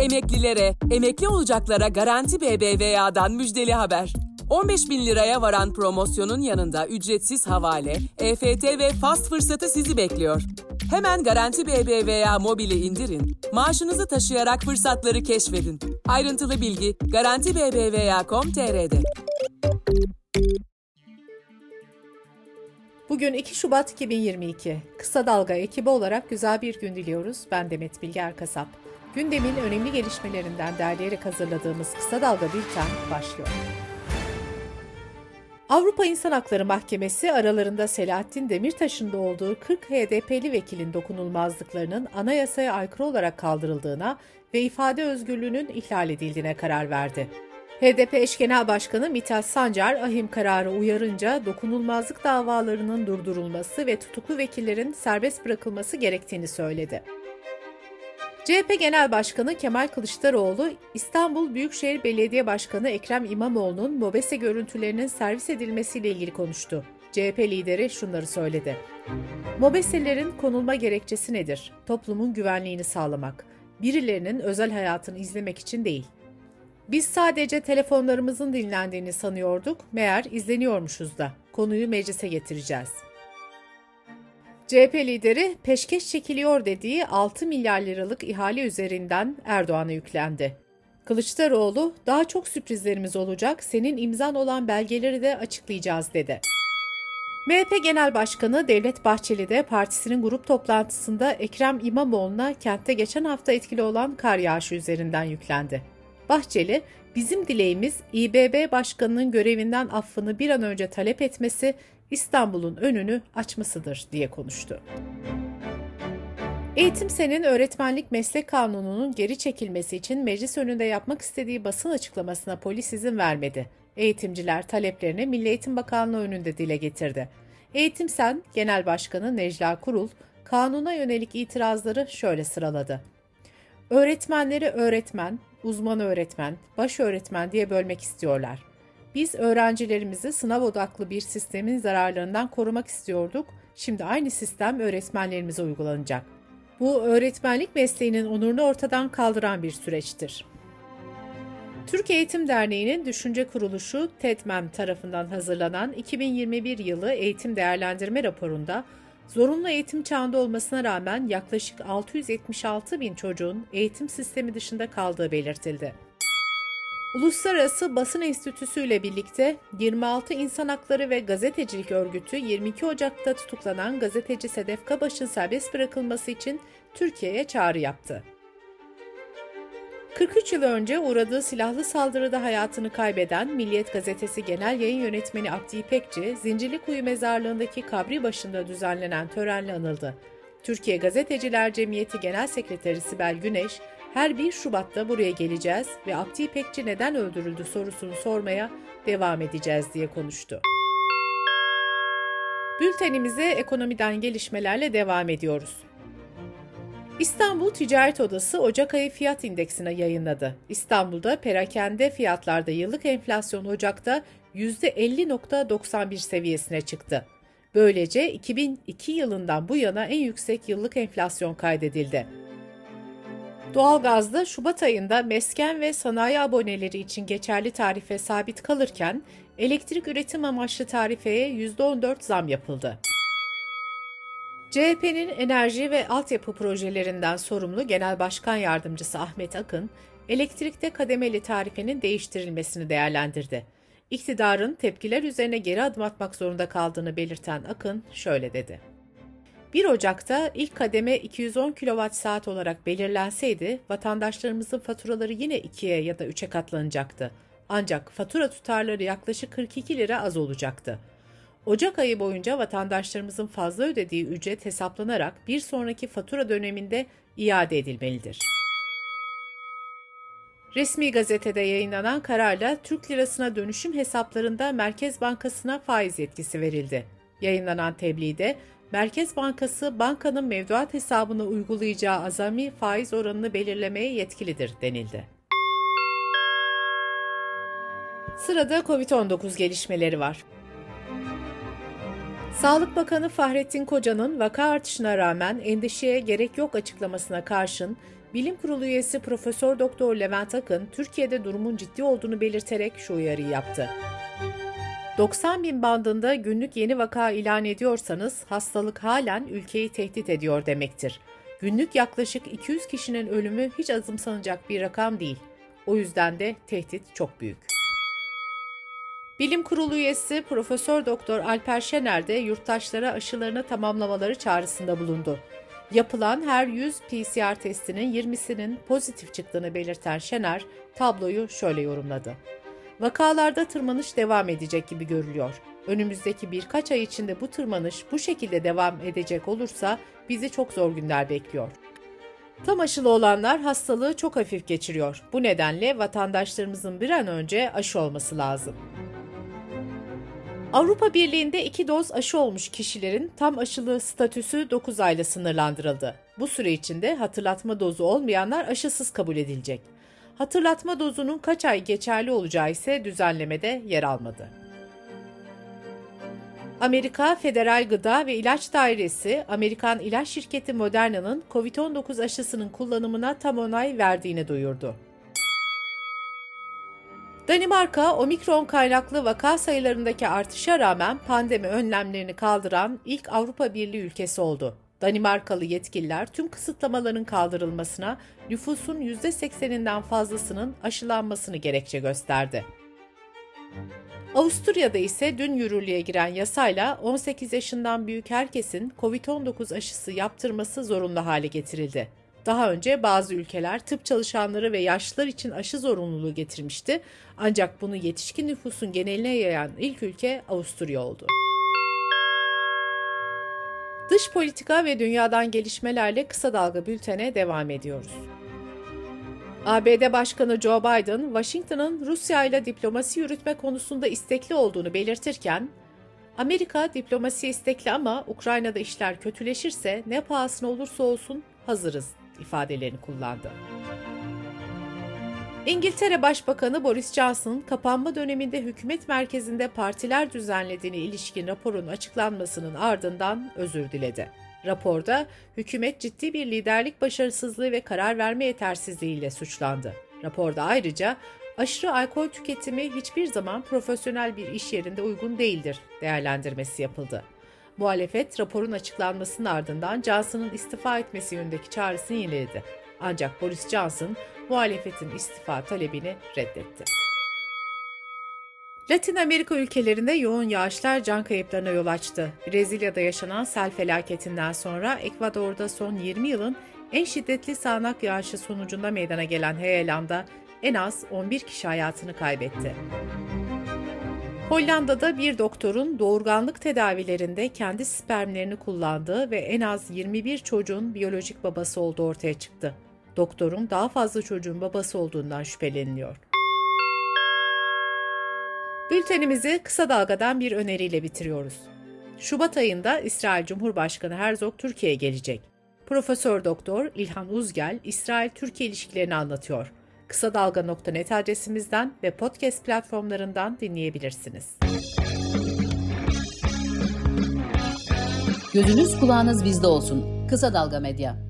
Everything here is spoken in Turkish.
Emeklilere, emekli olacaklara Garanti BBVA'dan müjdeli haber. 15 bin liraya varan promosyonun yanında ücretsiz havale, EFT ve fast fırsatı sizi bekliyor. Hemen Garanti BBVA mobili indirin, maaşınızı taşıyarak fırsatları keşfedin. Ayrıntılı bilgi garantibbva.com.tr'de. Bugün 2 Şubat 2022. Kısa Dalga ekibi olarak güzel bir gün diliyoruz. Ben Demet Bilge Erkasap. Gündemin önemli gelişmelerinden derleyerek hazırladığımız Kısa Dalga Bülten başlıyor. Avrupa İnsan Hakları Mahkemesi aralarında Selahattin Demirtaş'ın da olduğu 40 HDP'li vekilin dokunulmazlıklarının anayasaya aykırı olarak kaldırıldığına ve ifade özgürlüğünün ihlal edildiğine karar verdi. HDP eş genel başkanı Mithat Sancar, ahim kararı uyarınca dokunulmazlık davalarının durdurulması ve tutuklu vekillerin serbest bırakılması gerektiğini söyledi. CHP Genel Başkanı Kemal Kılıçdaroğlu, İstanbul Büyükşehir Belediye Başkanı Ekrem İmamoğlu'nun MOBESE görüntülerinin servis edilmesiyle ilgili konuştu. CHP lideri şunları söyledi. MOBESE'lerin konulma gerekçesi nedir? Toplumun güvenliğini sağlamak. Birilerinin özel hayatını izlemek için değil. Biz sadece telefonlarımızın dinlendiğini sanıyorduk, meğer izleniyormuşuz da. Konuyu meclise getireceğiz.'' CHP lideri peşkeş çekiliyor dediği 6 milyar liralık ihale üzerinden Erdoğan'a yüklendi. Kılıçdaroğlu, daha çok sürprizlerimiz olacak, senin imzan olan belgeleri de açıklayacağız dedi. MHP Genel Başkanı Devlet Bahçeli de partisinin grup toplantısında Ekrem İmamoğlu'na kentte geçen hafta etkili olan kar yağışı üzerinden yüklendi. Bahçeli, bizim dileğimiz İBB Başkanı'nın görevinden affını bir an önce talep etmesi İstanbul'un önünü açmasıdır diye konuştu. Eğitim Sen'in öğretmenlik meslek kanununun geri çekilmesi için meclis önünde yapmak istediği basın açıklamasına polis izin vermedi. Eğitimciler taleplerini Milli Eğitim Bakanlığı önünde dile getirdi. Eğitim Sen Genel Başkanı Necla Kurul, kanuna yönelik itirazları şöyle sıraladı. Öğretmenleri öğretmen, uzman öğretmen, baş öğretmen diye bölmek istiyorlar. Biz öğrencilerimizi sınav odaklı bir sistemin zararlarından korumak istiyorduk. Şimdi aynı sistem öğretmenlerimize uygulanacak. Bu öğretmenlik mesleğinin onurunu ortadan kaldıran bir süreçtir. Türk Eğitim Derneği'nin düşünce kuruluşu TEDMEM tarafından hazırlanan 2021 yılı eğitim değerlendirme raporunda zorunlu eğitim çağında olmasına rağmen yaklaşık 676 bin çocuğun eğitim sistemi dışında kaldığı belirtildi. Uluslararası Basın Enstitüsü ile birlikte 26 İnsan Hakları ve Gazetecilik Örgütü 22 Ocak'ta tutuklanan gazeteci Sedef Kabaş'ın serbest bırakılması için Türkiye'ye çağrı yaptı. 43 yıl önce uğradığı silahlı saldırıda hayatını kaybeden Milliyet Gazetesi Genel Yayın Yönetmeni Abdi İpekçi, Zincirlikuyu Mezarlığı'ndaki kabri başında düzenlenen törenle anıldı. Türkiye Gazeteciler Cemiyeti Genel Sekreteri Sibel Güneş, her 1 Şubat'ta buraya geleceğiz ve Abdi İpekçi neden öldürüldü sorusunu sormaya devam edeceğiz diye konuştu. Bültenimize ekonomiden gelişmelerle devam ediyoruz. İstanbul Ticaret Odası Ocak ayı fiyat indeksine yayınladı. İstanbul'da perakende fiyatlarda yıllık enflasyon Ocak'ta %50.91 seviyesine çıktı. Böylece 2002 yılından bu yana en yüksek yıllık enflasyon kaydedildi. Doğalgazda Şubat ayında mesken ve sanayi aboneleri için geçerli tarife sabit kalırken elektrik üretim amaçlı tarifeye %14 zam yapıldı. CHP'nin enerji ve altyapı projelerinden sorumlu Genel Başkan Yardımcısı Ahmet Akın, elektrikte kademeli tarifenin değiştirilmesini değerlendirdi. İktidarın tepkiler üzerine geri adım atmak zorunda kaldığını belirten Akın şöyle dedi. 1 Ocak'ta ilk kademe 210 kWh olarak belirlenseydi vatandaşlarımızın faturaları yine 2'ye ya da 3'e katlanacaktı. Ancak fatura tutarları yaklaşık 42 lira az olacaktı. Ocak ayı boyunca vatandaşlarımızın fazla ödediği ücret hesaplanarak bir sonraki fatura döneminde iade edilmelidir. Resmi gazetede yayınlanan kararla Türk lirasına dönüşüm hesaplarında Merkez Bankası'na faiz yetkisi verildi. Yayınlanan tebliğde Merkez Bankası bankanın mevduat hesabına uygulayacağı azami faiz oranını belirlemeye yetkilidir denildi. Sırada COVID-19 gelişmeleri var. Sağlık Bakanı Fahrettin Koca'nın vaka artışına rağmen endişeye gerek yok açıklamasına karşın Bilim Kurulu üyesi Profesör Doktor Levent Akın, Türkiye'de durumun ciddi olduğunu belirterek şu uyarıyı yaptı. 90 bin bandında günlük yeni vaka ilan ediyorsanız hastalık halen ülkeyi tehdit ediyor demektir. Günlük yaklaşık 200 kişinin ölümü hiç azımsanacak bir rakam değil. O yüzden de tehdit çok büyük. Bilim Kurulu üyesi Profesör Doktor Alper Şener de yurttaşlara aşılarını tamamlamaları çağrısında bulundu. Yapılan her 100 PCR testinin 20'sinin pozitif çıktığını belirten Şener tabloyu şöyle yorumladı. Vakalarda tırmanış devam edecek gibi görülüyor. Önümüzdeki birkaç ay içinde bu tırmanış bu şekilde devam edecek olursa bizi çok zor günler bekliyor. Tam aşılı olanlar hastalığı çok hafif geçiriyor. Bu nedenle vatandaşlarımızın bir an önce aşı olması lazım. Avrupa Birliği'nde iki doz aşı olmuş kişilerin tam aşılı statüsü 9 ayla sınırlandırıldı. Bu süre içinde hatırlatma dozu olmayanlar aşısız kabul edilecek. Hatırlatma dozunun kaç ay geçerli olacağı ise düzenlemede yer almadı. Amerika Federal Gıda ve İlaç Dairesi, Amerikan ilaç şirketi Moderna'nın COVID-19 aşısının kullanımına tam onay verdiğini duyurdu. Danimarka, omikron kaynaklı vaka sayılarındaki artışa rağmen pandemi önlemlerini kaldıran ilk Avrupa Birliği ülkesi oldu. Danimarkalı yetkililer tüm kısıtlamaların kaldırılmasına nüfusun %80'inden fazlasının aşılanmasını gerekçe gösterdi. Avusturya'da ise dün yürürlüğe giren yasayla 18 yaşından büyük herkesin COVID-19 aşısı yaptırması zorunlu hale getirildi. Daha önce bazı ülkeler tıp çalışanları ve yaşlılar için aşı zorunluluğu getirmişti ancak bunu yetişkin nüfusun geneline yayan ilk ülke Avusturya oldu. Dış politika ve dünyadan gelişmelerle kısa dalga bültene devam ediyoruz. ABD Başkanı Joe Biden, Washington'ın Rusya ile diplomasi yürütme konusunda istekli olduğunu belirtirken, Amerika diplomasi istekli ama Ukrayna'da işler kötüleşirse ne pahasına olursa olsun hazırız ifadelerini kullandı. İngiltere Başbakanı Boris Johnson, kapanma döneminde hükümet merkezinde partiler düzenlediğine ilişkin raporun açıklanmasının ardından özür diledi. Raporda hükümet ciddi bir liderlik başarısızlığı ve karar verme yetersizliğiyle suçlandı. Raporda ayrıca aşırı alkol tüketimi hiçbir zaman profesyonel bir iş yerinde uygun değildir değerlendirmesi yapıldı. Muhalefet raporun açıklanmasının ardından Johnson'ın istifa etmesi yönündeki çağrısını yeniledi. Ancak Boris Johnson muhalefetin istifa talebini reddetti. Latin Amerika ülkelerinde yoğun yağışlar can kayıplarına yol açtı. Brezilya'da yaşanan sel felaketinden sonra Ekvador'da son 20 yılın en şiddetli sağanak yağışı sonucunda meydana gelen heyelanda en az 11 kişi hayatını kaybetti. Hollanda'da bir doktorun doğurganlık tedavilerinde kendi spermlerini kullandığı ve en az 21 çocuğun biyolojik babası olduğu ortaya çıktı. Doktorun daha fazla çocuğun babası olduğundan şüpheleniliyor. Bültenimizi kısa dalgadan bir öneriyle bitiriyoruz. Şubat ayında İsrail Cumhurbaşkanı Herzog Türkiye'ye gelecek. Profesör Doktor İlhan Uzgel İsrail-Türkiye ilişkilerini anlatıyor. Kısa Dalga.net adresimizden ve podcast platformlarından dinleyebilirsiniz. Gözünüz kulağınız bizde olsun. Kısa Dalga Medya.